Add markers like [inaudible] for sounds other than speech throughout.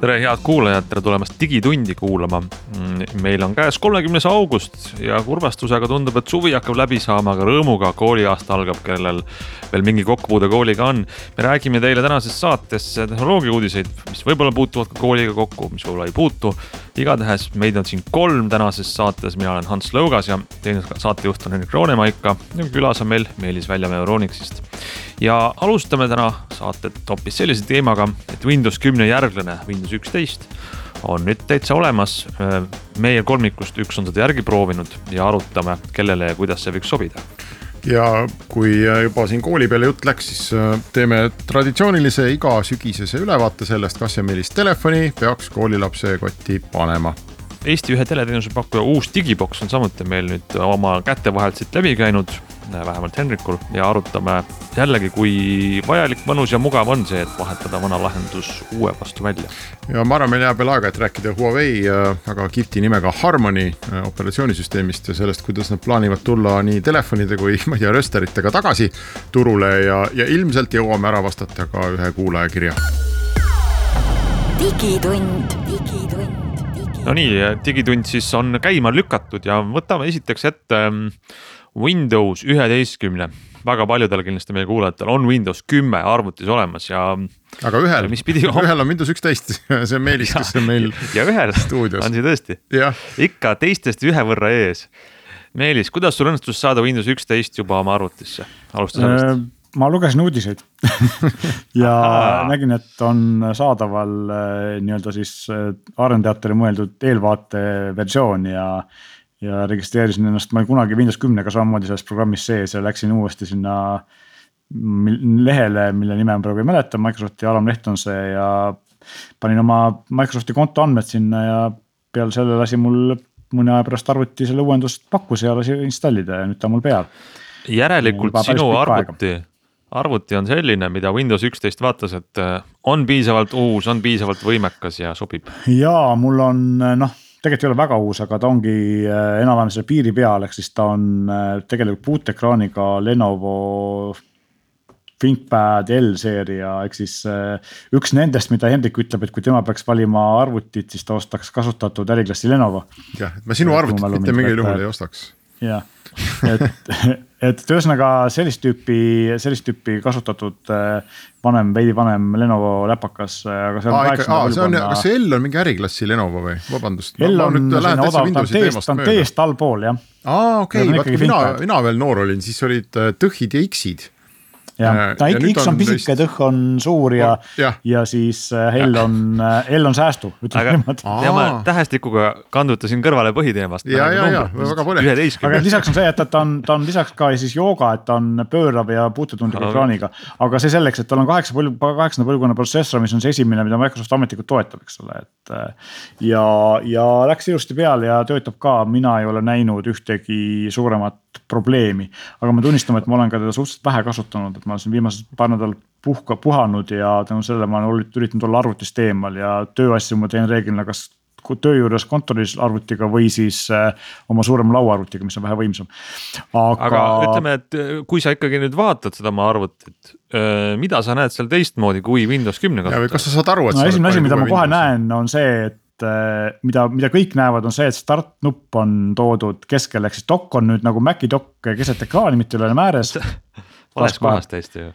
tere, head kuulajad, tere tulemast Digitundi kuulama. meil on käes kolmekümnes august ja kurvastusega tundub, et suvi hakkab läbi saama, aga rõõmuga kooliaasta algab, kellel veel mingi kokkupuude kooliga on. me räägime teile tänases saates tehnoloogia uudiseid, mis võib-olla puutuvad ka kooliga kokku, mis võib-olla ei puutu. Igatahes meid on siin kolm tänases saates, mina olen Hans Lõugas ja teine saatejuht on Henrik Roonemaika. Ja külas on meil Meelis Väljamäe Euronixist ja alustame täna saatet hoopis sellise teemaga, et Windows kümne järglane Windows üksteist on nüüd täitsa olemas. meie kolmikust üks on seda järgi proovinud ja arutame, kellele ja kuidas see võiks sobida ja kui juba siin kooli peale jutt läks, siis äh, teeme traditsioonilise igasügisese ülevaate sellest, kas ja millist telefoni peaks koolilapse kotti panema. Eesti ühe teleteenuse pakkuja uus digiboks on samuti meil nüüd oma käte vahelt siit läbi käinud vähemalt Henrikul ja arutame jällegi, kui vajalik, mõnus ja mugav on see, et vahetada vana lahendus uue vastu välja. ja ma arvan, meil jääb veel aega, et rääkida Huawei väga kihvti nimega Harmony äh, operatsioonisüsteemist ja sellest, kuidas nad plaanivad tulla nii telefonide kui [laughs] ma ei tea, rösteritega tagasi turule ja, ja ilmselt jõuame ära vastata ka ühe kuulaja kirja. digitund, digitund. Nonii, digitund siis on käima lükatud ja võtame esiteks ette ähm, Windows üheteistkümne, väga paljudel kindlasti meie kuulajatel on Windows kümme arvutis olemas ja. aga ühel, pidi... ühel on Windows üksteist [laughs] see on Meelis, kes on meil. ja ühel stuudios. on see tõesti, ikka teistest ühe võrra ees. Meelis, kuidas sul õnnestus saada Windows üksteist juba oma arvutisse, alusta sellest äh, ma lugesin uudiseid [laughs] ja Aha. nägin, et on saadaval äh, nii-öelda siis äh, arendajatele mõeldud eelvaate versioon ja ja registreerisin ennast, ma olin kunagi Windows kümnega samamoodi selles programmis sees ja läksin uuesti sinna lehele, mille nime ma praegu ei mäleta, Microsofti alamleht on see ja panin oma Microsofti konto andmed sinna ja peale selle lasi mul mõne aja pärast arvuti selle uuendust pakkus ja lasi installida ja nüüd ta on mul peal. järelikult sinu arvuti, arvuti on selline, mida Windows üksteist vaatas, et äh, on piisavalt uus, on piisavalt võimekas ja sobib. ja mul on noh tegelikult ei ole väga uus, aga ta ongi äh, enam-vähem selle piiri peal, ehk siis ta on äh, tegelikult puutekraaniga Lenovo ThinkPad L-seeria ehk siis äh, üks nendest, mida Hendrik ütleb, et kui tema peaks valima arvutit, siis ta ostaks kasutatud äriklassi Lenovo. jah, et ma sinu arvutit mitte mingil juhul ei ostaks. Jah, [laughs] et, et ühesõnaga sellist tüüpi, sellist tüüpi kasutatud vanem, veidi vanem Lenovo läpakas, aga see on kaheksanda põlvkonna. kas see L on mingi äriklassi Lenovo või, vabandust? L on selline odav, ta on teest, ta on teest allpool jah. aa okei okay,, vaat kui mina, mina veel noor olin, siis olid äh, Tõhid ja X-id jah, äh, ta X on, on pisike, tõh on suur ja, ja., ja siis äh, L on, äh, L on säästu, ütleme niimoodi. ja ma tähestikuga kandutasin kõrvale põhiteemast. ja, ja, ja väga põnev. aga lisaks on see, et ta on, ta on lisaks ka siis jooga, et ta on pöörav ja puutetundliku ekraaniga. aga see selleks, et tal on kaheksa põlv, kaheksanda põlvkonna protsessor, mis on see esimene, mida Microsoft ametlikult toetab, eks ole, et. ja, ja läks ilusti peale ja töötab ka, mina ei ole näinud ühtegi suuremat probleemi. aga ma tunnistan, et ma olen ka teda suhteliselt vähe kasutanud, et ma olen siin viimased paar nädalat puhka, puhanud ja tänu sellele ma olen üritanud olla arvutist eemal ja tööasju ma teen reeglina kas töö juures kontoris arvutiga või siis äh, oma suurema lauaarvutiga, mis on vähe võimsam. aga, aga ütleme, et äh, kui sa ikkagi nüüd vaatad seda oma arvutit äh,, mida sa näed seal teistmoodi kui Windows kümne kasutajal? kas sa saad aru, et no,. esimene asi, mida ma kohe Windows. näen, on see, et mida, mida kõik näevad, on see, et start nupp on toodud keskele, ehk siis dokk on nüüd nagu Maci dokk keset ekraani, mitte üle ääres. vales kohas täiesti ju.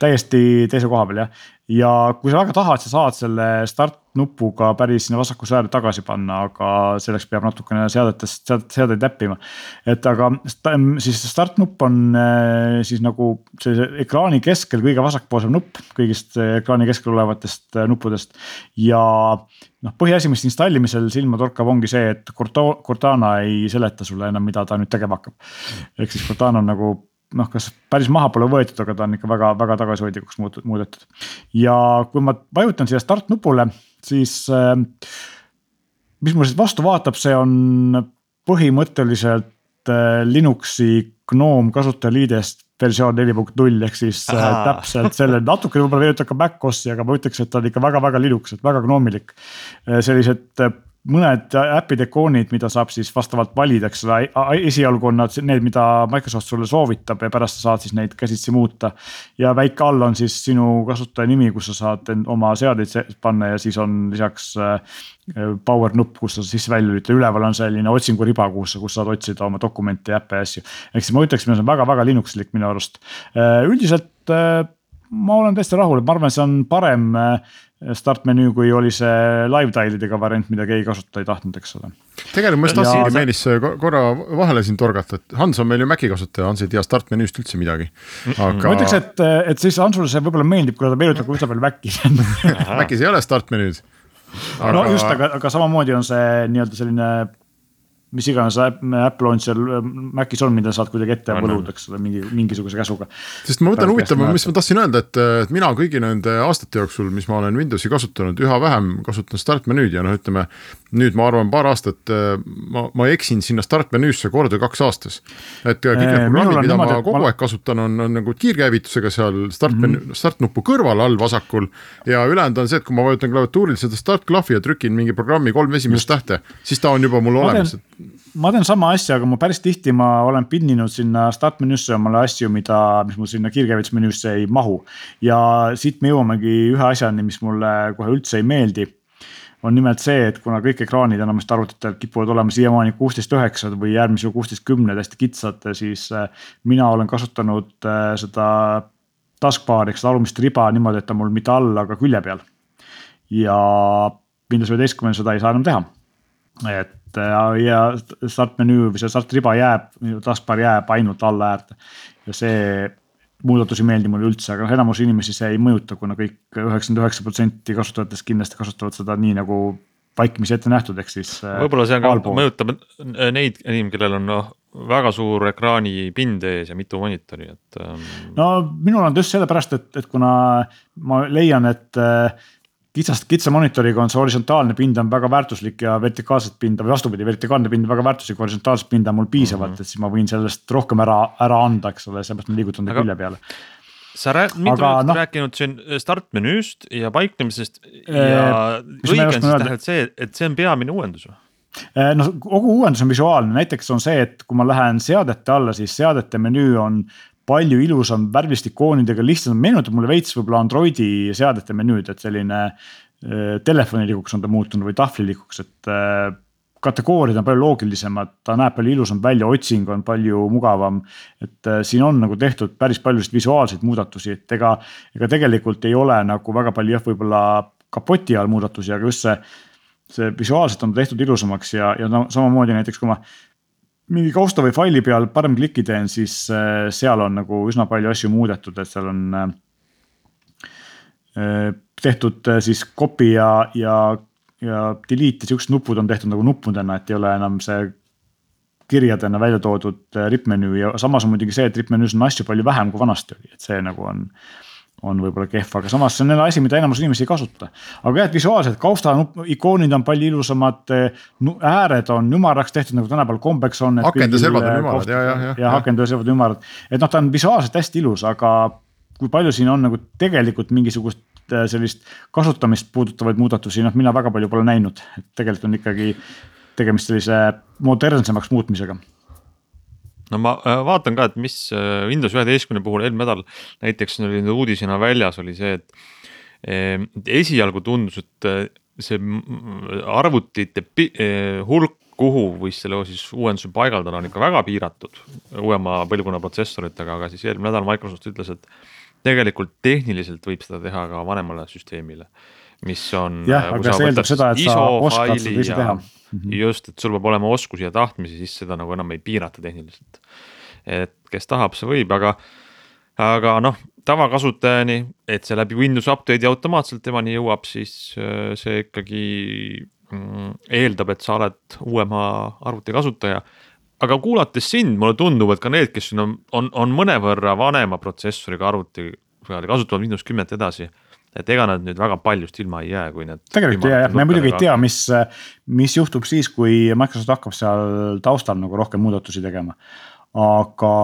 täiesti teise koha peal jah, ja kui sa väga tahad, sa saad selle start nupuga päris sinna vasakusse äärde tagasi panna, aga selleks peab natukene seadetest, seadeid näppima. et aga siis start nupp on äh, siis nagu sellise ekraani keskel kõige vasakpoolsem nupp kõigist äh, ekraani keskel olevatest nuppudest ja noh, põhiasi, mis installimisel silma torkab, ongi see, et Cortana ei seleta sulle enam, mida ta nüüd tegema hakkab. ehk siis Cortana on nagu noh, kas päris maha pole võetud, aga ta on ikka väga-väga tagasihoidlikuks muudetud. ja kui ma vajutan siia start nupule, siis äh, mis mul siit vastu vaatab, see on põhimõtteliselt äh, Linuxi GNOME kasutajaliidest versioon neli punkt null ehk siis äh, Ahaa. täpselt selle [laughs] natukene võib-olla meenutab ka MacOS-i, aga ma ütleks, et ta on ikka väga-väga Linux, et väga gnomilik. sellised mõned äpid, ikoonid, mida saab siis vastavalt valida, eks ole, esialgu on nad need, mida Microsoft sulle soovitab ja pärast sa saad siis neid käsitsi muuta. ja väike all on siis sinu kasutaja nimi, kus sa saad oma seadeid se- panna ja siis on lisaks äh, power nupp, kus sa sisse-välja lülitad, üleval on selline otsinguriba, kus, kus saad otsida oma dokumente ja äppe ja asju. ehk siis ma ütleks, et see on väga-väga Linuxlik minu arust. üldiselt äh, ma olen täiesti rahul, ma arvan, see on parem äh, start menüü, kui oli see live tile'idega variant, mida keegi kasutada ei tahtnud, eks ole. tegelikult ma just Ja- tahtsingi Meelis ko- korra vahele siin torgata, et Hans on meil ju Maci kasutaja, Hans ei tea start menüüst üldse midagi. ma ütleks, aga et, et siis Hansule see võib-olla meeldib, kuna ta meenutab üsna palju Maci [laughs] Macis ei ole start menüüd. no just, aga, aga samamoodi on see nii-öelda selline mis iganes äpp, launcher Macis on, mida saad kuidagi ette On, võluda, eks ole, mingi, mingisuguse käsuga. sest ma võtan Pärast huvitav, mis ma tahtsin öelda, et, et mina kõigi nende aastate jooksul, mis ma olen Windowsi kasutanud, üha vähem kasutan start menüüd ja noh, ütleme. Nüüd ma arvan, paar aastat äh, ma, ma eksin sinna start menüüsse kord või kaks aastas. et kõik need minul programmid, mida niimoodi, ma kogu ma- aeg kasutan, on, on nagu kiirkäivitusega seal start Mhm. mm -hmm., start nupu kõrval all vasakul. ja ülejäänud on see, et kui ma vajutan klaviatuuril seda start klahvi ja trükin mingi programmi kolm esimest tähte, siis ta on juba mul Ma olemas, teen- ma teen sama asja, aga ma päris tihti ma olen pinninud sinna start menüüsse omale asju, mida, mis mul sinna kiirkäivitusmenüüsse ei mahu. ja siit me jõuamegi ühe asjani, mis mulle kohe üldse ei meeldi. On nimelt see, et kuna kõik ekraanid enamasti arvutitel kipuvad olema siiamaani kuusteist üheksad või äärmisel juhul kuusteist kümned hästi kitsad, siis äh, mina olen kasutanud äh, seda taskbar'i ehk seda alumist riba niimoodi, et ta mul mitte all, aga külje peal. ja Windows üheteistkümnel seda ei saa enam teha et äh, ja start menüü või see start riba jääb, taskbar jääb ainult alla äärde ja see muudatus ei meeldi mulle üldse, aga noh, enamus inimesi see ei mõjuta, kuna kõik üheksakümmend üheksa protsenti kasutajatest kindlasti kasutavad seda nii nagu vaikimisi ette nähtud, ehk siis. äh, võib-olla see on ka, allpool. mõjutab neid inimesi, kellel on noh, väga suur ekraanipind ees ja mitu monitori, et ähm, no minul on just sellepärast, et, et kuna ma leian, et äh, kitsast, kitsa monitoriga on see horisontaalne pind on väga väärtuslik ja vertikaalset pinda või vastupidi, vertikaalne pind on väga väärtuslik, horisontaalset pinda on mul piisavalt mm, -hmm. et siis ma võin sellest rohkem ära, ära anda, eks ole, seepärast ma liigutan ta Aga- külje peale. sa rää-, mitu oled noh- rääkinud siin start menüüst ja paiknemisest Eh, ja õige on siis tähendab see, et see on peamine uuendus või? noh, kogu uuendus on visuaalne, näiteks on see, et kui ma lähen seadete alla, siis seadete menüü on palju ilusam värviliste ikoonidega, lihtsalt meenutab mulle veits võib-olla Androidi seadete menüüd, et selline äh, telefonilikuks on ta muutunud või tahvlilikuks, et äh, kategooriad on palju loogilisemad, ta näeb palju ilusam välja, otsing on palju mugavam. et äh, siin on nagu tehtud päris palju selliseid visuaalseid muudatusi, et ega, ega tegelikult ei ole nagu väga palju jah, võib-olla kapoti all muudatusi, aga just see see visuaalselt on tehtud ilusamaks ja, ja no samamoodi näiteks kui ma mingi kausta või faili peal parem kliki teen, siis äh, seal on nagu üsna palju asju muudetud, et seal on äh, äh, tehtud siis copy ja, ja, ja delete ja siuksed nupud on tehtud nagu nuppudena, et ei ole enam see kirjadena välja toodud rippmenüü ja samas on muidugi see, et rippmenüüs on asju palju vähem kui vanasti oli, et see nagu on on võib-olla kehv, aga samas see on jälle asi, mida enamus inimesi ei kasuta. aga jah, et visuaalselt kausta ikoonid on palju ilusamad, ääred on ümaraks tehtud, nagu tänapäeval kombeks on. Akende servad on ümarad, ja, ja, ja. ja akende servad on ümarad, et noh, ta on visuaalselt hästi ilus, aga kui palju siin on nagu tegelikult mingisugust äh, sellist kasutamist puudutavaid muudatusi, noh, mina väga palju pole näinud, et tegelikult on ikkagi tegemist sellise modernsemaks muutmisega no ma äh, vaatan ka, et mis äh, Windows üheteistkümne puhul eelmine nädal näiteks oli uudisena väljas, oli see, et eh, esialgu tundus, et äh, see m- arvutite pi- eh, hulk, kuhu võis selle siis uuenduse paigaldada, on ikka väga piiratud uuema põlvkonna protsessoritega, aga siis eelmine nädal Microsoft ütles, et tegelikult tehniliselt võib seda teha ka vanemale süsteemile, mis on. Jah, aga see eeldab seda, et sa oskad seda ise teha. Mhm. just, et sul peab olema oskusi ja tahtmisi, siis seda nagu enam ei piirata tehniliselt. et kes tahab, see võib, aga, aga noh, tavakasutajani, et see läbi Windows update'i automaatselt temani jõuab, siis äh, see ikkagi mm, eeldab, et sa oled uuema arvuti kasutaja. aga kuulates sind, mulle tundub, et ka need, kes on, on, on mõnevõrra vanema protsessoriga arvuti peal ja kasutavad Windows kümmet edasi et ega nad nüüd väga paljust ilma ei jää, kui need. tegelikult ei jää jah, me muidugi ei tea, mis, mis juhtub siis, kui Microsoft hakkab seal taustal nagu rohkem muudatusi tegema. aga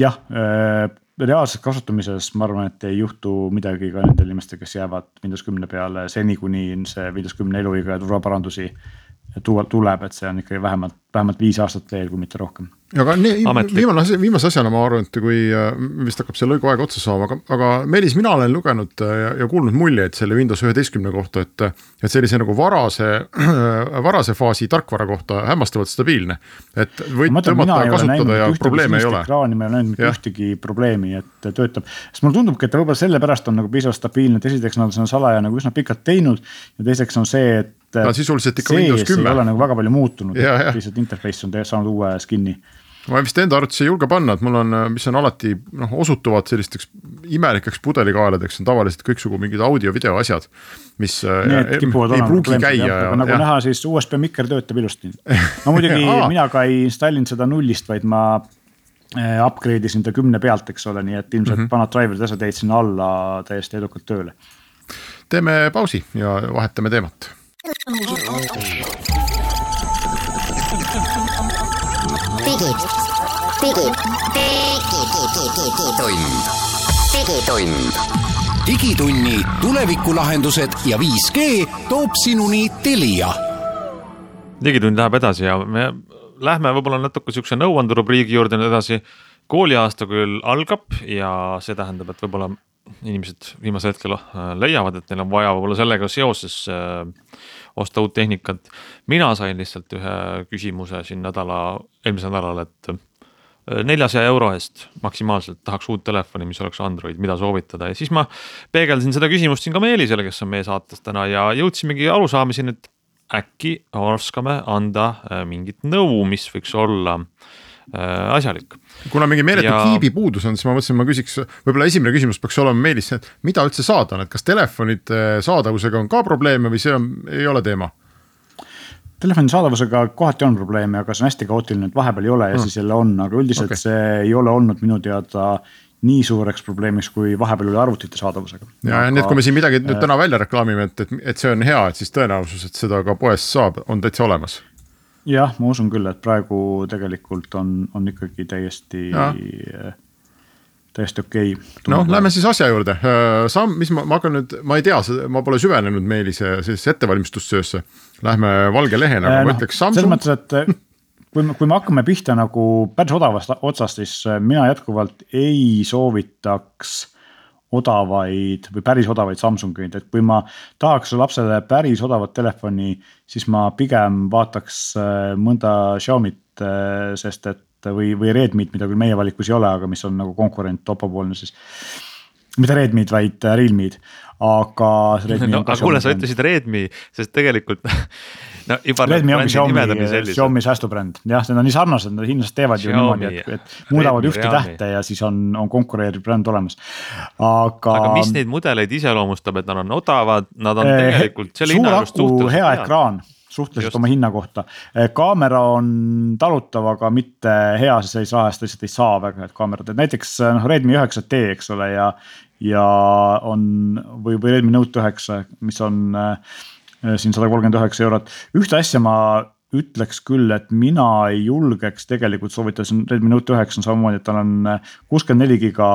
jah äh, reaalses kasutamises ma arvan, et ei juhtu midagi ka nendel inimestel, kes jäävad Windows kümne peale seni, kuni see Windows kümne eluiga ja turvaparandusi tuleb, et see on ikkagi vähemalt, vähemalt viis aastat veel, kui mitte rohkem aga nii, viimane asi, viimase asjana ma arvan, et kui äh, vist hakkab see lõigu aeg otsa saama, aga, aga Meelis, mina olen lugenud äh, ja, ja kuulnud muljeid selle Windows üheteistkümne kohta, et. et sellise nagu varase, varase faasi tarkvara kohta hämmastavalt stabiilne. et võid tõmmata ja kasutada ja probleeme ei ole. ekraani, ma ei ole näinud mitte ühtegi probleemi, et töötab. sest mulle tundubki, et ta võib-olla sellepärast on nagu piisavalt stabiilne, et esiteks nad on seda salajane nagu üsna pikalt teinud. ja teiseks on see, et. ta on sisuliselt ikka Windows kümme. ei ole nagu väga palju muutunud, lihtsalt interface on saanud uue skin'i ma vist enda arvates ei julge panna, et mul on, mis on alati noh, osutuvad sellisteks imelikeks pudelikaeladeks on tavaliselt kõiksugu mingid audio-video asjad. mis äh, Need ei pruugi käia. aga nagu ja. näha, siis USB mikker töötab ilusti. [laughs] no muidugi mina ka ei installinud seda nullist, vaid ma äh, upgrade isin ta kümne pealt, eks ole, nii et ilmselt mm -hmm. vanad driver'id, asjad jäid sinna alla täiesti edukalt tööle. teeme pausi ja vahetame teemat [laughs] digitund, digitund. digitunni tulevikulahendused ja 5G toob sinuni Telia. digitund läheb edasi ja me lähme võib-olla natuke sihukese nõuanderubriigi juurde nüüd edasi. kooliaasta küll algab ja see tähendab, et võib-olla inimesed viimasel hetkel äh, leiavad, et neil on vaja võib-olla sellega seoses äh, osta uut tehnikat. mina sain lihtsalt ühe küsimuse siin nädala, eelmisel nädalal, et äh, neljasaja euro eest maksimaalselt tahaks uut telefoni, mis oleks Android, mida soovitada ja siis ma peegeldasin seda küsimust siin ka Meelisele, kes on meie saates täna ja jõudsimegi arusaamiseni, et äkki oskame anda mingit nõu, mis võiks olla äh, asjalik. kuna mingi meeletu ja... kiibi puudus on, siis ma mõtlesin, ma küsiks, võib-olla esimene küsimus peaks olema Meelis, et mida üldse saada on, et kas telefonide saadavusega on ka probleeme või see on, ei ole teema? telefoni saadavusega kohati on probleeme, aga see on hästi kaootiline, et vahepeal ei ole ja mm. siis jälle on, aga üldiselt okay. see ei ole olnud minu teada nii suureks probleemiks, kui vahepeal oli arvutite saadavusega. ja aga..., nii et kui me siin midagi nüüd täna välja reklaamime, et, et, et see on hea, et siis tõenäosus, et seda ka poest saab, on täitsa olemas jah, ma usun küll, et praegu tegelikult on, on ikkagi täiesti ja täiesti okei okay,. noh, lähme siis asja juurde, äh, samm, mis ma, ma hakkan nüüd, ma ei tea, ma pole süvenenud Meelise sellisesse ettevalmistustöösse. Lähme valge lehena, aga äh, ma no, ütleks Samsung. selles mõttes, et äh, kui me, kui me hakkame pihta nagu päris odavast otsast, siis mina jätkuvalt ei soovitaks odavaid või päris odavaid Samsungeid, et kui ma tahaks lapsele päris odavat telefoni, siis ma pigem vaataks mõnda Xiaomi't, sest et või, või Redmi't, mida küll meie valikus ei ole, aga mis on nagu konkurent Oppo poolne siis. mitte Redmi'd, vaid äh, Realme'd, aga. [laughs] no aga kuule, sa ütlesid Redmi, sest tegelikult [laughs] no juba. Redmi ongi Xiaomi, Xiaomi säästubränd, jah, need on nii sarnased, nad hiinlased teevad ju niimoodi, et, et muudavad ühte tähte ja siis on, on konkureeriv bränd olemas. aga. aga mis neid mudeleid iseloomustab, et nad on odavad, nad on eh, tegelikult selle hinnaga suhteliselt hea ekraan suhteliselt Just. oma hinna kohta. Eh, kaamera on talutav, aga mitte hea, sest sa ei saa, sest lihtsalt ei saa väga head kaamerat, et näiteks noh, Redmi üheksa T, eks ole, ja. ja on või, või Redmi Note üheksa, mis on äh, siin sada kolmkümmend üheksa eurot. ühte asja ma ütleks küll, et mina ei julgeks tegelikult soovitada, see on Redmi Note üheksa on samamoodi, et tal on kuuskümmend neli giga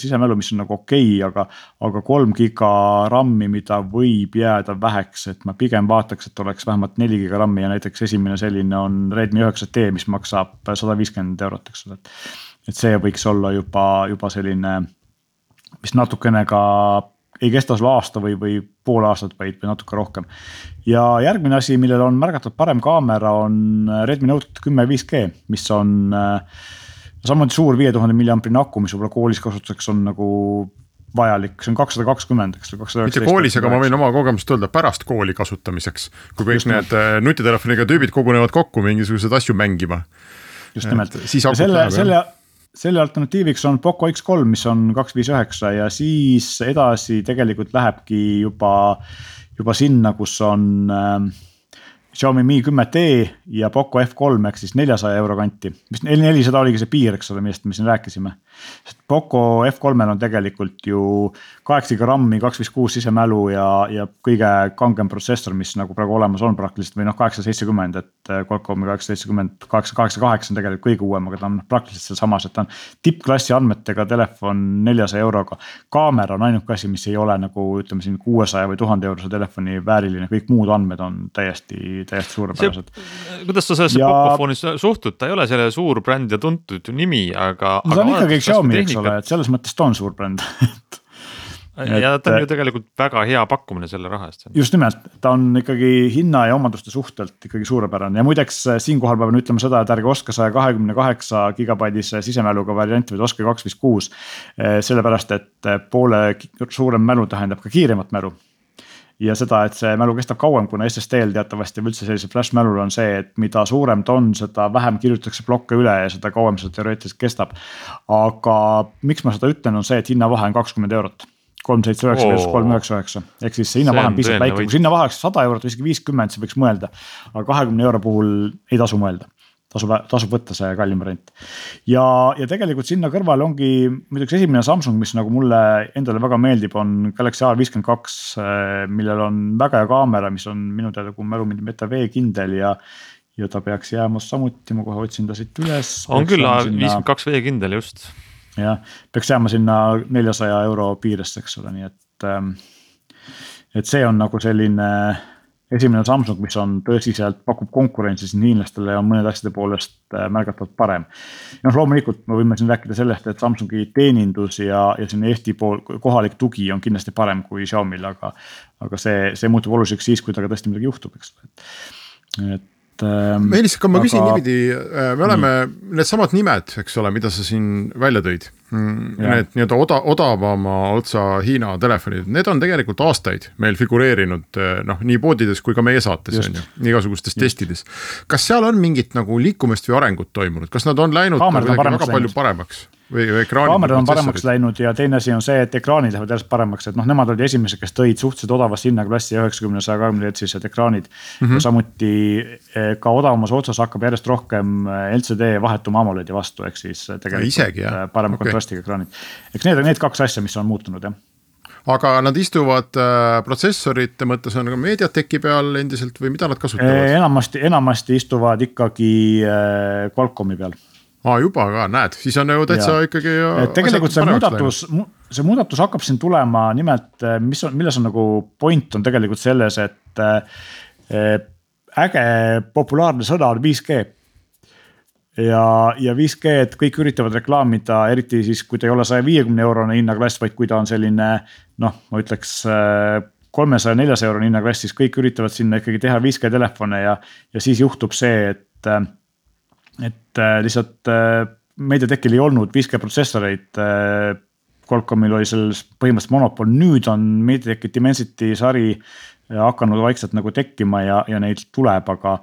sisemälu, mis on nagu okei okay,, aga. aga kolm giga RAM-i, mida võib jääda väheks, et ma pigem vaataks, et oleks vähemalt neli giga RAM-i ja näiteks esimene selline on Redmi üheksa T, mis maksab sada viiskümmend eurot, eks ole, et. et see võiks olla juba, juba selline, mis natukene ka ei kesta sul aasta või, või pool aastat, vaid, või natuke rohkem. ja järgmine asi, millel on märgatavalt parem kaamera, on Redmi Note kümme 5G, mis on äh, samuti suur viie tuhande milliamprine aku, mis võib-olla koolis kasutuseks on nagu vajalik, see on kakssada kakskümmend, eks ole. mitte koolis, aga ma võin oma kogemust öelda pärast kooli kasutamiseks, kui kõik Just need äh, nutitelefoniga tüübid kogunevad kokku mingisuguseid asju mängima. just nimelt, selle, selle selle alternatiiviks on Poco X3, mis on kaks viis üheksa ja siis edasi tegelikult lähebki juba, juba sinna, kus on äh, Xiaomi Mi kümme T ja Poco F3 ehk siis neljasaja euro kanti, mis nelisada oligi see piir, eks ole, millest me siin rääkisime. sest Poco F3-l on tegelikult ju kaheksa grammi, kaks viis kuus sisemälu ja, ja kõige kangem protsessor, mis nagu praegu olemas on praktiliselt või noh, kaheksasada seitsekümmend, et äh, Qualcomm'i kaheksasada seitsekümmend, kaheksa, kaheksa, kaheksa on tegelikult kõige uuem, aga ta on praktiliselt sealsamas, et ta on tippklassi andmetega telefon neljasaja euroga. kaamera on ainuke asi, mis ei ole nagu ütleme siin kuuesaja või tuhande eurose telefoni vääriline, kõik muud andmed on täiesti, täiesti suurepärased. kuidas sa sellesse ja... Pocofooni suhtud, ta ei ole selle suur bränd ja tuntud nimi, aga. no ta on ikkagi Xiaomi, eks ole, et selles mõttes ta on suur bränd ja ta on ju tegelikult väga hea pakkumine selle raha eest. just nimelt, ta on ikkagi hinna ja omaduste suhtelt ikkagi suurepärane ja muideks siinkohal pean ütlema seda, et ärge ostke saja kahekümne kaheksa gigabaidise sisemäluga varianti, vaid ostke kaks viis kuus. sellepärast, et poole suurem mälu tähendab ka kiiremat mälu ja seda, et see mälu kestab kauem, kuna SSD-l teatavasti või üldse sellisel flash mälul on see, et mida suurem ta on, seda vähem kirjutatakse plokke üle ja seda kauem see teoreetiliselt kestab. aga miks ma seda ütlen, on see, et hinnavahe on kakskümmend eurot. kolm, seitse, üheksa versus kolm, üheksa, üheksa, ehk siis see hinnavahe on piisavalt väike, kui sinna vahe oleks sada eurot või isegi viiskümmend, siis võiks mõelda. aga kahekümne euro puhul ei tasu mõelda, tasub, tasub võtta see kallim variant. ja, ja tegelikult sinna kõrvale ongi muidugi esimene Samsung, mis nagu mulle endale väga meeldib, on Galaxy A52, millel on väga hea kaamera, mis on minu teada, kui mälu mind ei peta, veekindel ja ja ta peaks jääma samuti, ma kohe otsin ta siit üles. on küll A52 veekindel just jah, peaks jääma sinna neljasaja euro piiresse, eks ole, nii et. Ähm, et see on nagu selline esimene Samsung, mis on tõsiselt, pakub konkurentsi siin hiinlastele ja on mõnede asjade poolest äh, märgatavalt parem. noh, loomulikult me võime siin rääkida sellest, et Samsungi teenindus ja, ja siin Eesti pool kohalik tugi on kindlasti parem kui Xiaomi'l, aga. aga see, see muutub oluliseks siis, kui temaga tõesti midagi juhtub, eks ole, et, et. Meelis, aga ma küsin niipidi, äh, me oleme nii. needsamad nimed, eks ole, mida sa siin välja tõid. Mm, need nii-öelda oda, odavama otsa Hiina telefonid, need on tegelikult aastaid meil figureerinud äh, noh, nii poodides kui ka meie saates on ju, igasugustes Just. testides. kas seal on mingit nagu liikumist või arengut toimunud, kas nad on läinud väga läinud. palju paremaks? Või, või ekraanid. kaamerad on paremaks läinud ja teine asi on see, et ekraanid lähevad järjest paremaks, et noh, nemad olid esimesed, kes tõid suhteliselt odavasse hinnaklassi üheksakümne, saja kahekümne hertsised ekraanid mm. -hmm. ja samuti eh, ka odavamas otsas hakkab järjest rohkem eh, LCD vahetuma AMOLED-i vastu, ehk siis eh, tegelikult Isegi, parema okay. kontrastiga ekraanid. eks need on need kaks asja, mis on muutunud jah aga nad istuvad äh, protsessorite mõttes on ka Mediateki peal endiselt või mida nad kasutavad? enamasti, enamasti istuvad ikkagi äh, Qualcomm'i peal aa, juba ka, näed, siis on ju täitsa ja. ikkagi. tegelikult see muudatus, see muudatus hakkab siin tulema nimelt, eh, mis on, milles on nagu point on tegelikult selles, et äh, äge populaarne sõna on 5G ja, ja 5G-d kõik üritavad reklaamida, eriti siis, kui ta ei ole saja viiekümne eurone hinnaklass, vaid kui ta on selline noh, ma ütleks kolmesaja, neljasaja eurone hinnaklass, siis kõik üritavad sinna ikkagi teha 5G telefone ja, ja siis juhtub see, et et äh, lihtsalt äh, MediaTekil ei olnud 5G protsessoreid. Äh, Qualcommil oli selles põhimõtteliselt monopol, nüüd on MediaTeki Dimensity sari hakanud vaikselt nagu tekkima ja, ja neid tuleb, aga,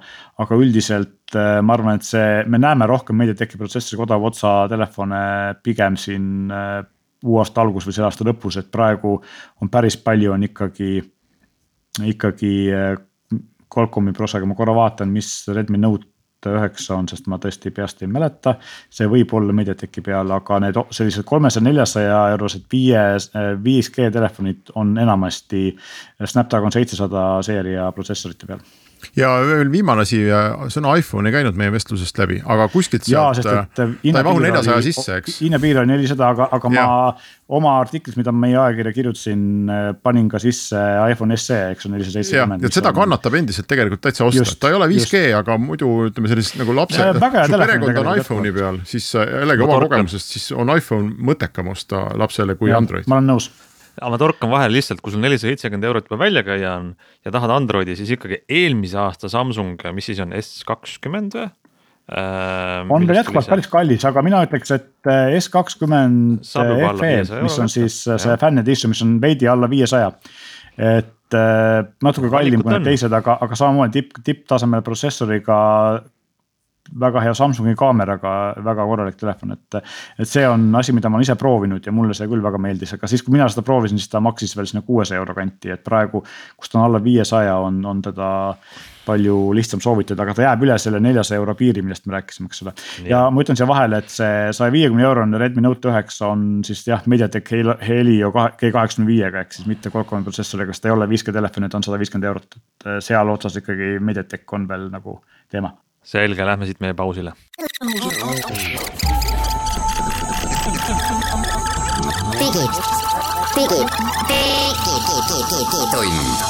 aga üldiselt ma arvan, et see, me näeme rohkem MediaTeki protsessoriga odava otsa telefone pigem siin uue aasta algus või selle aasta lõpus, et praegu on päris palju on ikkagi, ikkagi Qualcomm'i prosaga, ma korra vaatan, mis Redmi Note üheksa on, sest ma tõesti peast ei mäleta. see võib olla Mediateki peal, aga need sellised kolmesaja, neljasaja eurosed viie, 5G telefonid on enamasti Snapdragon seitsesada seeria protsessorite peal ja veel viimane asi, sõna iPhone ei käinud meie vestlusest läbi, aga kuskilt sealt, äh, ta ei mahu neljasaja sisse, eks. hinnapiir oli nelisada, aga, aga ja. ma oma artiklis, mida ma meie ajakirja kirjutasin, äh, panin ka sisse iPhone SE, eks ole, nelisada seitsekümmend. et seda on... kannatab endiselt tegelikult täitsa osta, ta ei ole 5G, aga muidu ütleme sellist nagu lapse, su perekond on iPhone'i peal, siis jällegi oma kogemusest, siis on iPhone mõttekam osta lapsele kui ja, Android. ma olen nõus aga ma torkan vahele lihtsalt, kui sul nelisada seitsekümmend eurot juba välja käia on ja tahad Androidi, siis ikkagi eelmise aasta Samsung, mis siis on S kakskümmend või? Äh, on veel jätkuvalt päris kallis, aga mina ütleks, et äh, S kakskümmend FE, mis on siis äh, see fan edition, mis on veidi alla viiesaja. et natuke kallim kui need teised, aga, aga samamoodi tipp, tipptasemel protsessoriga väga hea Samsungi kaameraga, väga korralik telefon, et. et see on asi, mida ma olen ise proovinud ja mulle see küll väga meeldis, aga siis, kui mina seda proovisin, siis ta maksis veel sinna kuuesaja euro kanti, et praegu. kus ta on alla viiesaja, on, on teda palju lihtsam soovitada, aga ta jääb üle selle neljasaja euro piiri, millest me rääkisime, eks ole. ja ma ütlen siia vahele, et see saja viiekümne eurone Redmi Note üheksa on siis jah, MediaTek Helio G kaheksakümne viiega ehk siis mitte Qualcomm'i protsessoriga, sest ta ei ole 5G telefon, et on sada viiskümmend eurot, et seal otsas ikkagi MediaTek on veel nagu teema. Selge, lähme siit meie pausile. digi, digi, digi, digi, digitund,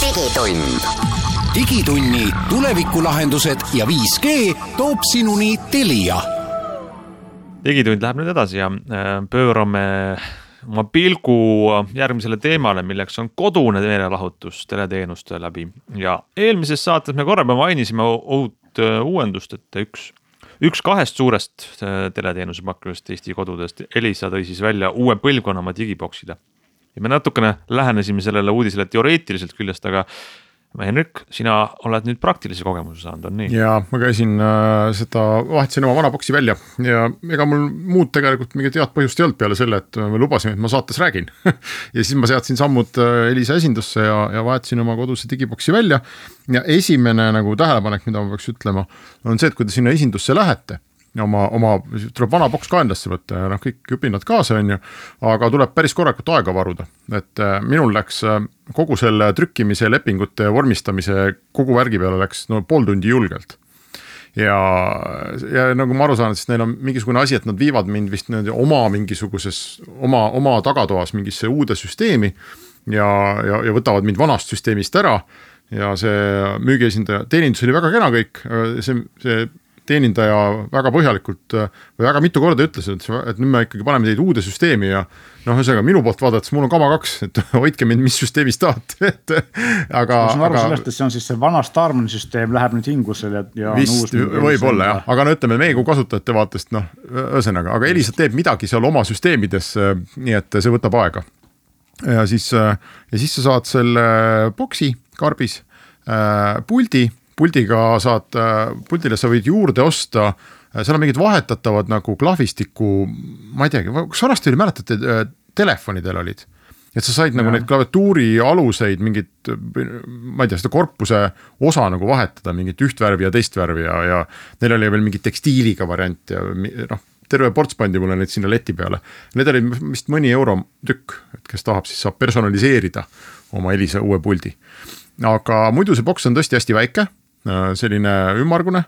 digitund digitunni tulevikulahendused ja 5G toob sinuni Telia. digitund läheb nüüd edasi ja äh, pöörame oma pilgu järgmisele teemale, milleks on kodune meelelahutus teleteenuste läbi ja eelmises saates me korra juba mainisime uut äh, uuendust, et üks üks kahest suurest äh, teleteenuse pakkujast Eesti kodudest, Elisa tõi siis välja uue põlvkonna oma digibokside. ja me natukene lähenesime sellele uudisele teoreetiliselt küljest, aga Henrik, sina oled nüüd praktilise kogemuse saanud, on nii? ja ma käisin äh, seda, vahetasin oma vana boksi välja ja ega mul muud tegelikult mingit head põhjust ei olnud peale selle, et me lubasime, et ma saates räägin [laughs] ja siis ma seadsin sammud äh, Elisa esindusse ja, ja vahetasin oma koduse digiboksi välja. ja esimene nagu tähelepanek, mida ma peaks ütlema, on see, et kui te sinna esindusse lähete oma, oma, tuleb vana boks ka endasse võtta ja noh, kõik õpinnad kaasa, on ju. aga tuleb päris korralikult aega varuda, et äh, minul läks äh, kogu selle trükkimise, lepingute vormistamise, kogu värgi peale läks no pool tundi julgelt ja, ja nagu ma aru saan, siis neil on mingisugune asi, et nad viivad mind vist niimoodi oma mingisuguses, oma, oma tagatoas mingisse uude süsteemi. ja, ja, ja võtavad mind vanast süsteemist ära ja see müügiesindaja, teenindus oli väga kena kõik, see, see teenindaja väga põhjalikult või väga mitu korda ütles, et, et nüüd me ikkagi paneme teid uude süsteemi ja noh, ühesõnaga minu poolt vaadates mul on kama kaks, et [laughs] hoidke mind, mis süsteemis tahate, [laughs] et aga. ma saan aru aga... sellest, et see on siis see vana Starmani süsteem läheb nüüd hingusele ja. vist võib-olla jah, aga no ütleme meie kui kasutajate vaatest noh, ühesõnaga, aga Elisa teeb midagi seal oma süsteemides, nii et see võtab aega. ja siis, ja siis sa saad selle boksi karbis äh,, puldi puldiga saad, puldile sa võid juurde osta, seal on mingid vahetatavad nagu klahvistiku, ma ei teagi, kas vanasti oli, mäletate, telefonidel olid? et sa said nagu ja. neid klaviatuuri aluseid, mingit, ma ei tea, seda korpuse osa nagu vahetada, mingit üht värvi ja teist värvi ja, ja neil oli veel mingi tekstiiliga variant ja noh terve ports pandi mulle neid sinna leti peale. Need olid vist mõni euro tükk, et kes tahab, siis saab personaliseerida oma Elisa uue puldi. aga muidu see boks on tõesti hästi väike Äh, selline ümmargune.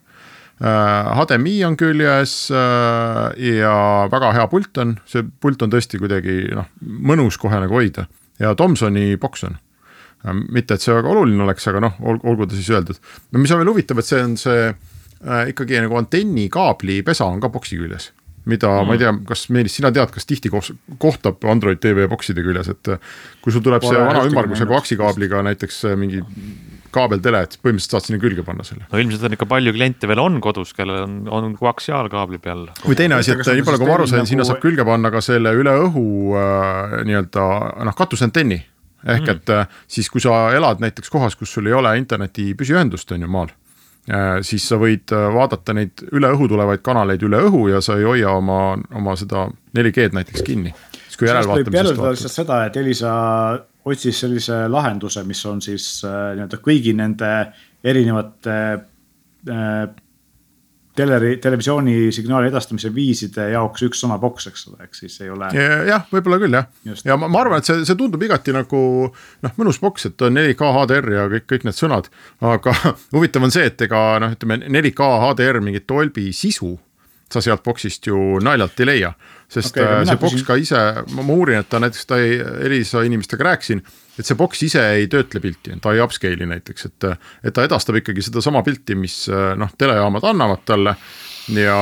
HDMI äh, on küljes äh, ja väga hea pult on, see pult on tõesti kuidagi noh, mõnus kohe nagu hoida ja Thomsoni boks on mitte, et see väga oluline oleks, aga noh, olgu ta siis öeldud. no mis on veel huvitav, et see on see äh, ikkagi nagu antennikaabli pesa on ka boksi küljes. mida mm. ma ei tea, kas Meelis, sina tead, kas tihti kohtab Android tv bokside küljes, et kui sul tuleb Pole see vana ümmarguse koaksikaabliga näiteks mingi kaabeltele, et põhimõtteliselt saad sinna külge panna selle. no ilmselt on ikka palju kliente veel on kodus, kellel on, on koaksiaalkaabli peal. või teine asi, et nii palju kui ma aru sain, sinna nagu... saab külge panna ka selle üle õhu äh, nii-öelda noh, katusantenni. ehk mm. et äh, siis, kui sa elad näiteks kohas, kus sul ei ole interneti püsiühendust, on ju maal äh,. siis sa võid äh, vaadata neid üle õhu tulevaid kanaleid üle õhu ja sa ei hoia oma, oma seda 4G-d näiteks kinni. siis kui järelvaatamisest seda, et Elisa otsis sellise lahenduse, mis on siis äh, nii-öelda kõigi nende erinevate äh, teleri, televisiooni signaali edastamise viiside jaoks üks sama boks, eks ole, ehk siis ei ole. jah, võib-olla küll jah, ja ma, ma arvan, et see, see tundub igati nagu noh, mõnus boks, et on 4K HDR ja kõik, kõik need sõnad. aga [laughs] huvitav on see, et ega noh, ütleme 4K HDR mingit Dolby sisu sa sealt boksist ju naljalt ei leia sest okay, äh, see boks ka ise, ma uurin, et ta näiteks, ta ei, Elisa inimestega rääkisin, et see boks ise ei töötle pilti, ta ei upscale'i näiteks, et, et ta edastab ikkagi sedasama pilti, mis noh, telejaamad annavad talle ja,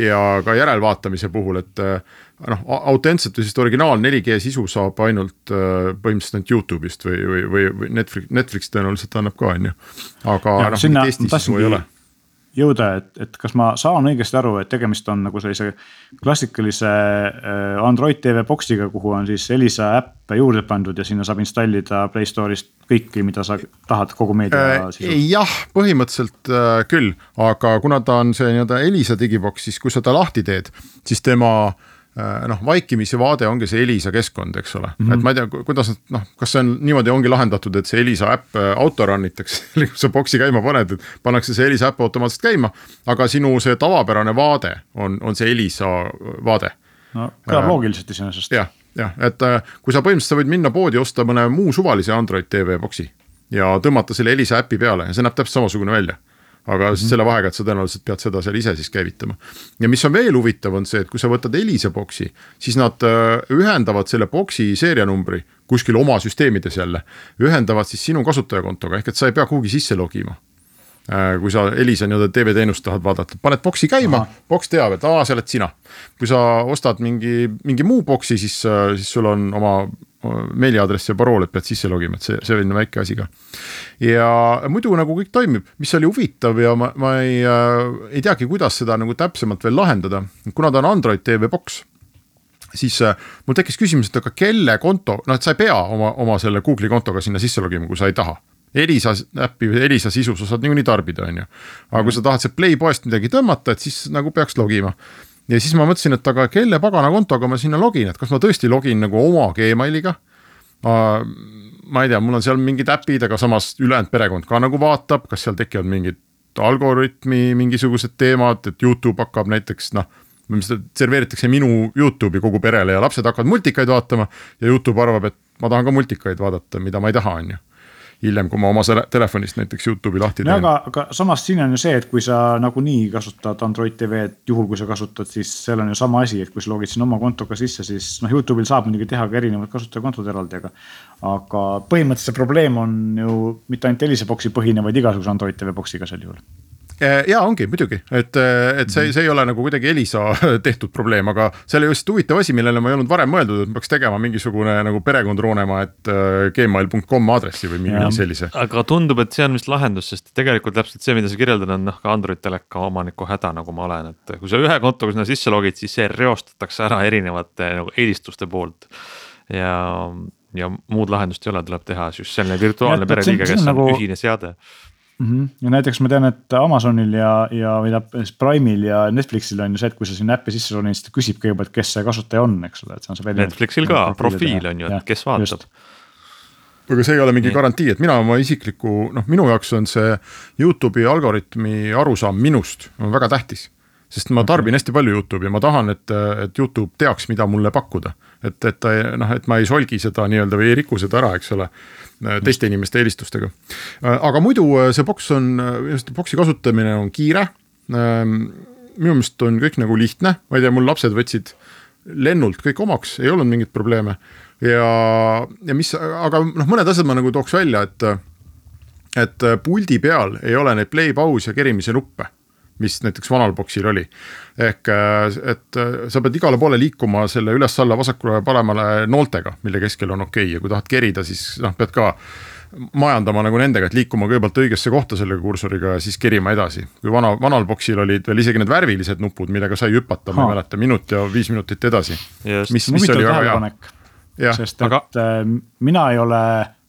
ja ka järelvaatamise puhul, et noh, autentset või sellist originaal 4G sisu saab ainult põhimõtteliselt ainult Youtube'ist või, või, või, Netflix, Netflix tõenäoliselt annab ka, on ju. aga noh, Eestis sisu ei ole jõuda, et, et kas ma saan õigesti aru, et tegemist on nagu sellise klassikalise äh, Android TV box'iga, kuhu on siis Elisa äpp juurde pandud ja sinna saab installida Play Store'ist kõiki, mida sa tahad, kogu meedia sisu? jah, põhimõtteliselt äh, küll, aga kuna ta on see nii-öelda Elisa digibox, siis kui sa ta lahti teed, siis tema äh, Äh, noh, vaikimise vaade ongi see Elisa keskkond, eks ole mm, -hmm. et ma ei tea, kuidas nad noh, kas see on niimoodi ongi lahendatud, et see Elisa äpp äh, auto run itakse [laughs] kui sa boksi käima paned, et pannakse see Elisa äpp automaatselt käima. aga sinu see tavapärane vaade on, on see Elisa vaade. no kõlab äh, loogiliselt iseenesest. jah, jah, et kui sa põhimõtteliselt sa võid minna poodi, osta mõne muu suvalise Android tv boksi ja tõmmata selle Elisa äpi peale ja see näeb täpselt samasugune välja aga mm -hmm. selle vahega, et sa tõenäoliselt pead seda seal ise siis käivitama. ja mis on veel huvitav, on see, et kui sa võtad Elisa boksi, siis nad äh, ühendavad selle boksi seerianumbri kuskil oma süsteemides jälle. ühendavad siis sinu kasutajakontoga, ehk et sa ei pea kuhugi sisse logima äh, kui sa Elisa nii-öelda tv-teenust tahad vaadata, paned boksi käima, boks teab, et aa, see oled sina. kui sa ostad mingi, mingi muu boksi, siis, äh, siis sul on oma meiliaadress ja parool, et pead sisse logima, et see, selline väike asi ka. ja muidu nagu kõik toimib, mis oli huvitav ja ma, ma ei äh,, ei teagi, kuidas seda nagu täpsemalt veel lahendada, kuna ta on Android TV box siis äh, mul tekkis küsimus, et aga kelle konto, noh, et sa ei pea oma, oma selle Google'i kontoga sinna sisse logima, kui sa ei taha. Elisa äppi Elisa sisu sa saad niikuinii tarbida, on ju. aga kui sa tahad sealt Play poest midagi tõmmata, et siis nagu peaks logima ja siis ma mõtlesin, et aga kelle pagana kontoga ma sinna login, et kas ma tõesti login nagu oma Gmailiga. ma ei tea, mul on seal mingid äpid, aga samas ülejäänud perekond ka nagu vaatab, kas seal tekivad mingid algoritmi mingisugused teemad, et Youtube hakkab näiteks noh serveeritakse minu Youtube'i kogu perele ja lapsed hakkavad multikaid vaatama ja Youtube arvab, et ma tahan ka multikaid vaadata, mida ma ei taha, on ju hiljem, kui ma oma telefonist näiteks Youtube'i lahti teen. aga, aga samas siin on ju see, et kui sa nagunii kasutad Android TV-d, juhul kui sa kasutad, siis seal on ju sama asi, et kui sa logid sinna oma kontoga sisse, siis noh, Youtube'il saab muidugi teha ka erinevad kasutajakontod eraldi, aga. aga põhimõtteliselt see probleem on ju mitte ainult Elisa box'i põhine, vaid igasuguse Android TV box'iga sel juhul ja ongi muidugi, et, äh, et see, see ei ole nagu kuidagi Elisa [laughs] tehtud probleem, aga see oli just huvitav asi, millele ma ei olnud varem mõeldud, et peaks tegema mingisugune nagu perekond Roonemaa, et äh, gmail.com aadressi või mingi sellise. aga tundub, et see on vist lahendus, sest tegelikult täpselt see, mida sa kirjeldad, on noh ka Android teleka omaniku häda, nagu ma olen, et kui sa ühe kontoga sinna sisse logid, siis see reostatakse ära erinevate nagu eelistuste poolt. Ja ja muud lahendust ei ole, tuleb teha just selline virtuaalne pereliige, kes on nagu... ühine seade mm. -hmm. ja näiteks ma tean, et Amazonil ja, ja või tähendab Prime'il ja Netflixil on ju see, et kui sa sinna äppi sisse ronid, siis ta küsib kõigepealt, kes see kasutaja on, eks ole, et see on see. Netflixil ka profiil on ju, et kes vaatab aga see ei ole mingi garantii, et mina oma isikliku, noh, minu jaoks on see Youtube'i algoritmi arusaam minust on väga tähtis. Sest ma tarbin hästi palju Youtube'i ja ma tahan, et, et Youtube teaks, mida mulle pakkuda. et, et ta noh, et ma ei solgi seda nii-öelda või ei riku seda ära, eks ole Äh, teiste inimeste eelistustega. Äh, aga muidu äh, see boks on, boksi kasutamine on kiire. Ähm, minu meelest on kõik nagu lihtne, ma ei tea, mul lapsed võtsid lennult kõik omaks, ei olnud mingeid probleeme. ja, ja mis, aga noh, mõned asjad ma nagu tooks välja, et, et puldi peal ei ole neid play, pause ja kerimise nuppe mis näiteks vanal boksil oli. ehk et sa pead igale poole liikuma selle üles-alla, vasakule-paremale nooltega, mille keskel on okei okay. ja kui tahad kerida, siis noh, pead ka majandama nagu nendega, et liikuma kõigepealt õigesse kohta selle kursoriga ja siis kerima edasi. kui vana, vanal boksil olid veel isegi need värvilised nupud, millega sai hüpata, ma ei mäleta, minut ja viis minutit edasi. mis, mis oli väga hea. sest et aga... Äh, mina ei ole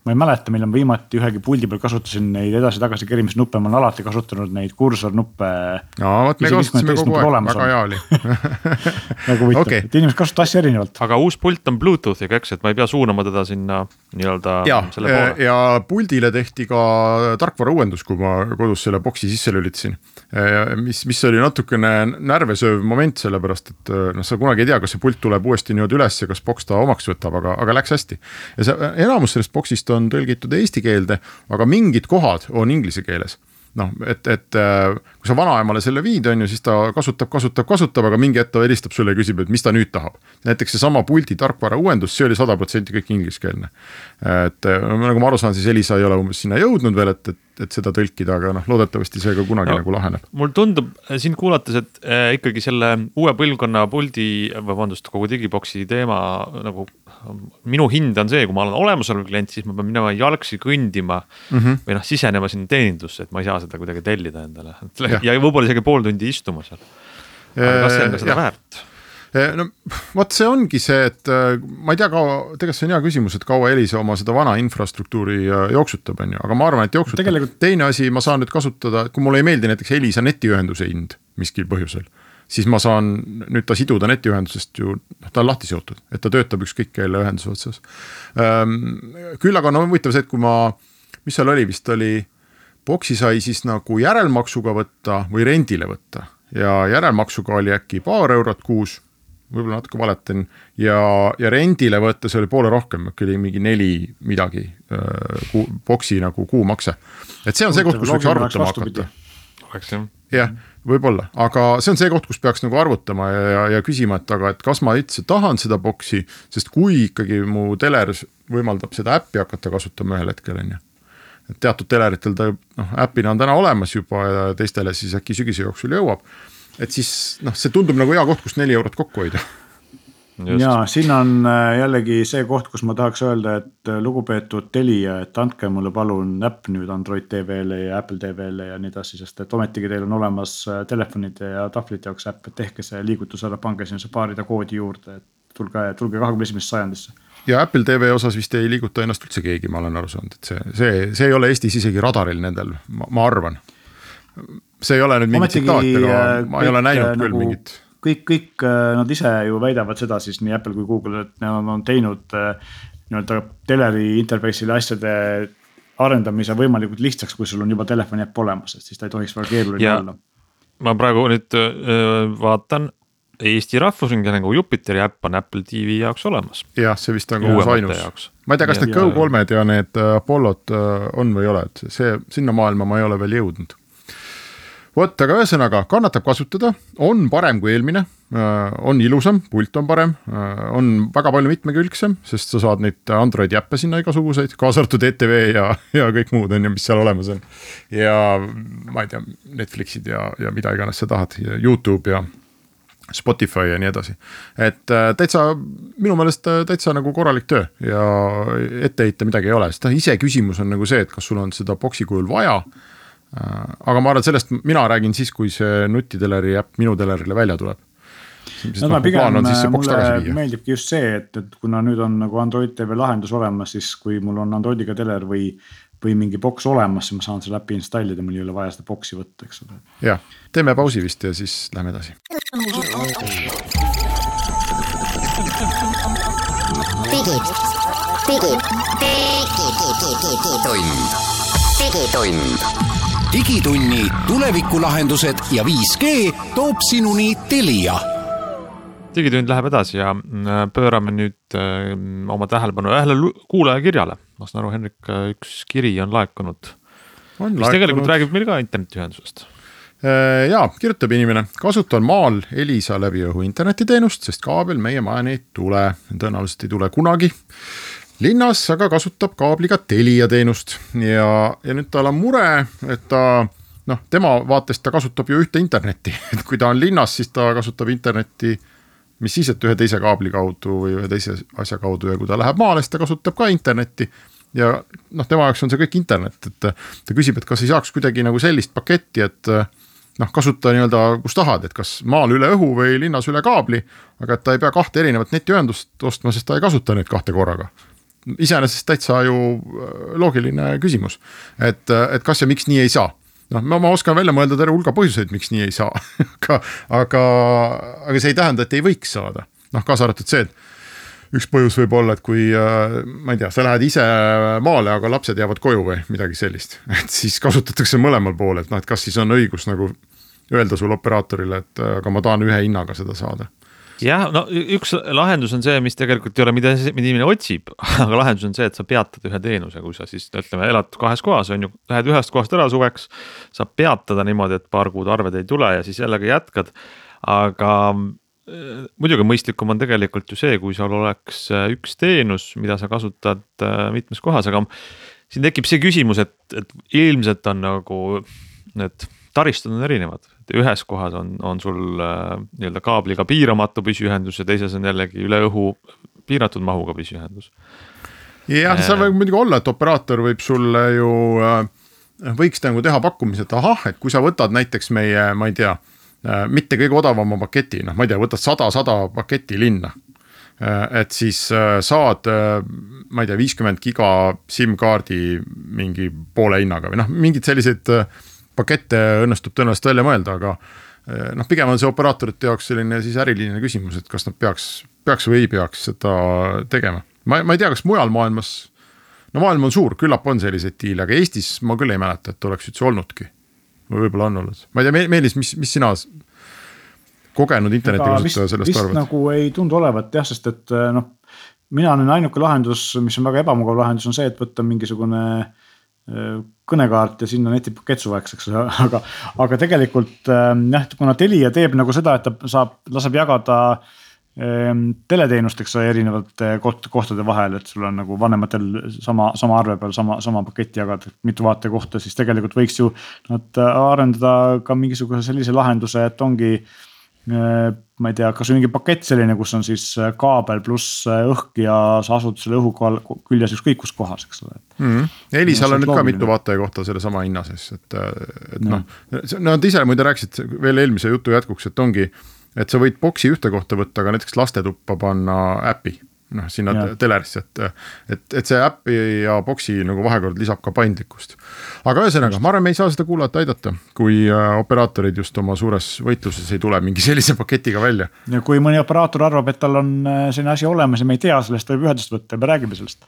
ma ei mäleta, millal ma viimati ühegi puldi peal kasutasin neid edasi-tagasi kerimisnuppe, ma olen alati kasutanud neid kursornuppe. no vot, me kasutasime kogu aeg, väga hea oli väga huvitav okay., et inimesed kasutavad asju erinevalt. aga uus pult on Bluetoothiga, eks, et ma ei pea suunama teda sinna nii-öelda selle poole. ja puldile tehti ka tarkvarauuendus, kui ma kodus selle boksi sisse lülitasin. mis, mis oli natukene närvesööv moment, sellepärast et noh, sa kunagi ei tea, kas see pult tuleb uuesti niimoodi üles ja kas boks ta omaks võtab, aga, aga läks hästi. ja see enamus sellest boksist on tõlgitud eesti keelde, aga mingid kohad on inglise keeles noh, et, et äh, kui sa vanaemale selle viid, on ju, siis ta kasutab, kasutab, kasutab, aga mingi hetk ta helistab sulle ja küsib, et mis ta nüüd tahab. näiteks seesama puldi tarkvara uuendus, see oli sada protsenti kõik ingliskeelne. et nagu ma aru saan, siis Elisa ei ole umbes sinna jõudnud veel, et, et et seda tõlkida, aga noh, loodetavasti see ka kunagi no, nagu laheneb. mulle tundub sind kuulates, et äh, ikkagi selle uue põlvkonna puldi, vabandust, kogu digiboksi teema nagu. minu hind on see, kui ma olen olemasolev klient, siis ma pean minema jalgsi kõndima mm -hmm. või noh, sisenema sinna teenindusse, et ma ei saa seda kuidagi tellida endale [laughs] ja, ja võib-olla isegi pool tundi istuma seal. aga kas see on ka seda ja. väärt? Eh, no vot, see ongi see, et äh, ma ei tea, kaua, tegelikult see on hea küsimus, et kaua Elisa oma seda vana infrastruktuuri äh, jooksutab, on ju, aga ma arvan, et jooksutab tegelikult... teine asi, ma saan nüüd kasutada, kui mulle ei meeldi näiteks Elisa netiühenduse hind miskil põhjusel siis ma saan nüüd ta siduda netiühendusest ju, noh, ta on lahti seotud, et ta töötab ükskõik kelle ühenduse otsas. Ehm, küll aga on no, huvitav see, et kui ma, mis seal oli, vist oli, boksi sai siis nagu järelmaksuga võtta või rendile võtta. Ja järelmaksuga oli äkki paar eurot kuus võib-olla natuke valetan ja, ja rendile võttes oli poole rohkem, äkki oli mingi neli midagi äh, kuu, boksi nagu kuumakse. et see on see koht, kus võiks arvutama hakata. oleks jah. jah, võib-olla, aga see on see koht, kus peaks nagu arvutama ja, ja, ja küsima, et aga, et kas ma üldse tahan seda boksi, sest kui ikkagi mu teler võimaldab seda äppi hakata kasutama ühel hetkel, on ju et teatud teleritel ta noh, äpina on täna olemas juba ja teistele siis äkki sügise jooksul jõuab et siis noh, see tundub nagu hea koht, kust neli eurot kokku hoida. ja siin on äh, jällegi see koht, kus ma tahaks öelda, et äh, lugupeetud Telia, et andke mulle palun äpp nüüd Android TV-le ja Apple TV-le ja nii edasi, sest et ometigi teil on olemas äh, telefonide ja tahvlite jaoks äpp, et tehke see liigutus ära, pange sinna see baaride koodi juurde, et tulge, tulge kahekümne esimesse sajandisse. Ja Apple TV osas vist ei liiguta ennast üldse keegi, ma olen aru saanud, et see, see, see ei ole Eestis isegi radaril nendel, ma arvan see ei ole nüüd mingi tsitaat, aga äh, ma ei ole näinud äh, küll nagu, mingit. kõik, kõik äh, nad ise ju väidavad seda siis nii Apple kui Google, et nad on teinud nii-öelda teleri interface'ile asjade arendamise võimalikult lihtsaks, kui sul on juba telefoni äpp olemas, et siis ta ei tohiks väga keeruline olla. ma praegu nüüd vaatan Eesti Rahvusringhäälingu Jupiteri äpp on Apple TV jaoks olemas. jah, see vist on uus ainus. ma ei tea, kas need Go3-d ja need Apollod on või ei ole, et see, sinna maailma ma ei ole veel jõudnud vot, aga ühesõnaga kannatab kasutada, on parem kui eelmine, äh, on ilusam, pult on parem, äh, on väga palju mitmekülgsem, sest sa saad neid Androidi äppe sinna igasuguseid, kaasa arvatud ETV ja, ja kõik muud on ju, mis seal olemas on. ja ma ei tea, Netflixid ja, ja mida iganes sa tahad, Youtube ja Spotify ja nii edasi. et äh, täitsa, minu meelest täitsa nagu korralik töö ja etteheita midagi ei ole, sest iseküsimus on nagu see, et kas sul on seda boksi kujul vaja aga ma arvan, et sellest mina räägin siis, kui see nutiteleri äpp minu telerile välja tuleb. no ma pigem, mulle meeldibki just see, et, et kuna nüüd on nagu Android TV lahendus olemas, siis kui mul on Androidiga teler või, või mingi boks olemas, siis ma saan selle äpi installida, mul ei ole vaja seda boksi võtta, eks ole. jah, teeme pausi vist ja siis lähme edasi. digi, digi, digi, digi, digitund, digitund digitunni tulevikulahendused ja 5G toob sinuni Telia. digitund läheb edasi ja mm, pöörame nüüd äh, oma tähelepanu ühele kuulajakirjale. ma saan aru, Henrik, üks kiri on laekunud. mis tegelikult räägib meil ka internetiühendusest äh, ja kirjutab inimene, kasutan maal Elisa läbi õhu internetiteenust, sest kaabel meie majani ei tule, tõenäoliselt ei tule kunagi linnas aga kasutab kaabliga Telia teenust ja, ja nüüd tal on mure, et ta noh, tema vaatest ta kasutab ju ühte internetti, [laughs] et kui ta on linnas, siis ta kasutab internetti. mis siis, et ühe teise kaabli kaudu või ühe teise asja kaudu ja kui ta läheb maale, siis ta kasutab ka internetti. ja noh, tema jaoks on see kõik internet, et ta küsib, et kas ei saaks kuidagi nagu sellist paketti, et noh, kasuta nii-öelda kus tahad, et kas maal üle õhu või linnas üle kaabli. aga et ta ei pea kahte erinevat netiühendust ostma, sest ta ei kasuta neid kahte korraga iseenesest täitsa ju äh, loogiline küsimus, et, äh, et kas ja miks nii ei saa? Noh, ma, ma oskan välja mõelda terve hulga põhjuseid, miks nii ei saa. [laughs] Aga, aga, aga see ei tähenda, et ei võiks saada. noh, kaasa arvatud see, et üks põhjus võib olla, et kui äh, ma ei tea, sa lähed ise maale, aga lapsed jäävad koju või midagi sellist, [laughs] et siis kasutatakse mõlemal pool, et noh, et kas siis on õigus nagu öelda sulle operaatorile, et aga ma tahan ühe hinnaga seda saada jah, no üks lahendus on see, mis tegelikult ei ole, mida, mida inimene otsib, [laughs] aga lahendus on see, et sa peatad ühe teenuse, kui sa siis ütleme, elad kahes kohas, on ju, lähed ühest kohast ära suveks. saab peatada niimoodi, et paar kuud arved ei tule ja siis jällegi jätkad, aga äh, muidugi mõistlikum on tegelikult ju see, kui sul oleks äh, üks teenus, mida sa kasutad äh, mitmes kohas, aga siin tekib see küsimus, et, et ilmselt on nagu need taristud on erinevad, ühes kohas on, on sul äh, nii-öelda kaabliga piiramatu püsiühendus ja teises on jällegi üle õhu piiratud mahuga püsiühendus. jah, see võib muidugi olla, et operaator võib sulle ju äh,, võiks nagu teha pakkumise, et ahah, et kui sa võtad näiteks meie, ma ei tea äh,, mitte kõige odavama paketi, noh, ma ei tea, võtad sada, sada paketti linna äh,. et siis äh, saad äh,, ma ei tea, viiskümmend giga SIM-kaardi mingi poole hinnaga või noh, mingid sellised äh, pakette õnnestub tõenäoliselt välja mõelda, aga eh, noh, pigem on see operaatorite jaoks selline siis äriline küsimus, et kas nad peaks, peaks või ei peaks seda tegema. ma, ma ei tea, kas mujal maailmas, no maailm on suur, küllap on selliseid diile, aga Eestis ma küll ei mäleta, et oleks üldse olnudki. või võib-olla on olnud, ma ei tea, Meelis, mis, mis sina kogenud internetikasutaja sellest arvad? nagu ei tundu olevat jah, sest et eh, noh, mina näen ainuke lahendus, mis on väga ebamugav lahendus, on see, et võtta mingisugune äh, kõnekaart ja sinna netipakett suveks, eks ole, aga, aga tegelikult ähm, jah, kuna Telia teeb nagu seda, et ta saab, laseb jagada ähm, teleteenust, eks ole, erinevate koht, kohtade vahel, et sul on nagu vanematel sama, sama arve peal sama, sama paketti jagada, mitu vaatekohta, siis tegelikult võiks ju nad arendada ka mingisuguse sellise lahenduse, et ongi Äh, ma ei tea, kasvõi mingi pakett selline, kus on siis äh, kaabel pluss äh, õhk ja sa asud selle õhu küljes ükskõik kus kohas, eks ole mm. -hmm. Elisal on nüüd ka mitu vaatajakohta sellesama hinna sees, et, et noh, nad ise muide rääkisid veel eelmise jutu jätkuks, et ongi, et sa võid boksi ühte kohta võtta, aga näiteks lastetuppa panna äpi noh, sinna ja. telerisse, et, et, et see äpi ja boksi nagu vahekord lisab ka paindlikkust. aga ühesõnaga, ma arvan, me ei saa seda kuulajat aidata, kui äh, operaatorid just oma suures võitluses ei tule mingi [laughs] sellise paketiga välja. ja kui mõni operaator arvab, et tal on äh, selline asi olemas ja me ei tea sellest, võib ühendust võtta ja me räägime sellest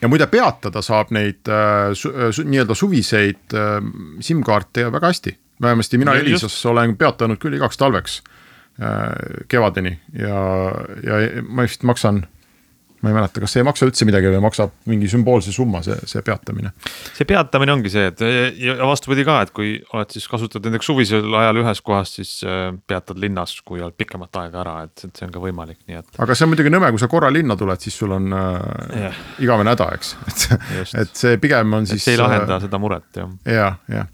ja muide, peatada saab neid äh, su, äh, su, nii-öelda suviseid äh, SIM-kaarte väga hästi, vähemasti mina Elisas olen peatanud küll igaks talveks äh, kevadeni ja, ja ma vist maksan ma ei mäleta, kas see ei maksa üldse midagi või maksab mingi sümboolse summa, see, see peatamine. see peatamine ongi see, et ja vastupidi ka, et kui oled siis kasutad näiteks suvisel ajal ühes kohas, siis äh, peatad linnas, kui oled pikemat aega ära, et, et see on ka võimalik, nii et. aga see on muidugi nõme, kui sa korra linna tuled, siis sul on äh, yeah. igavene häda, eks, [laughs] et, et see pigem on siis. see ei lahenda äh, seda muret jah. ja, ja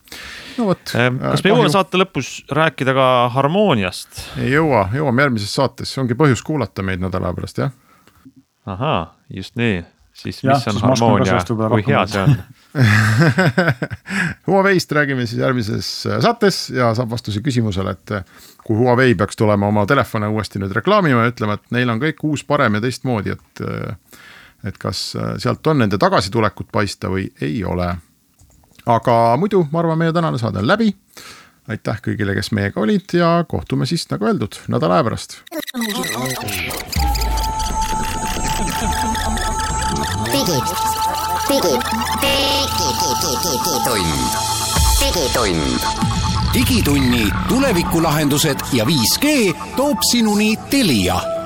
no vot. Ähm, kas me jõuame saate lõpus rääkida ka harmooniast? ei jõua, jõuame järgmises saates, see ongi põhjus kuulata meid nädala pärast, jah ahaa, just nii, siis ja, mis on harmoonia, kui hea see on? [laughs] Huawei'st räägime siis järgmises äh, saates ja saab vastuse küsimusele, et äh, kui Huawei peaks tulema oma telefone uuesti nüüd reklaamima ja ütlema, et neil on kõik uus, parem ja teistmoodi, et äh, et kas sealt on nende tagasitulekut paista või ei ole. aga muidu ma arvan, meie tänane saade on läbi. aitäh kõigile, kes meiega olid ja kohtume siis nagu öeldud nädala aja pärast [laughs] digid, digitund, digitund. digitunni tulevikulahendused ja 5G toob sinuni Telia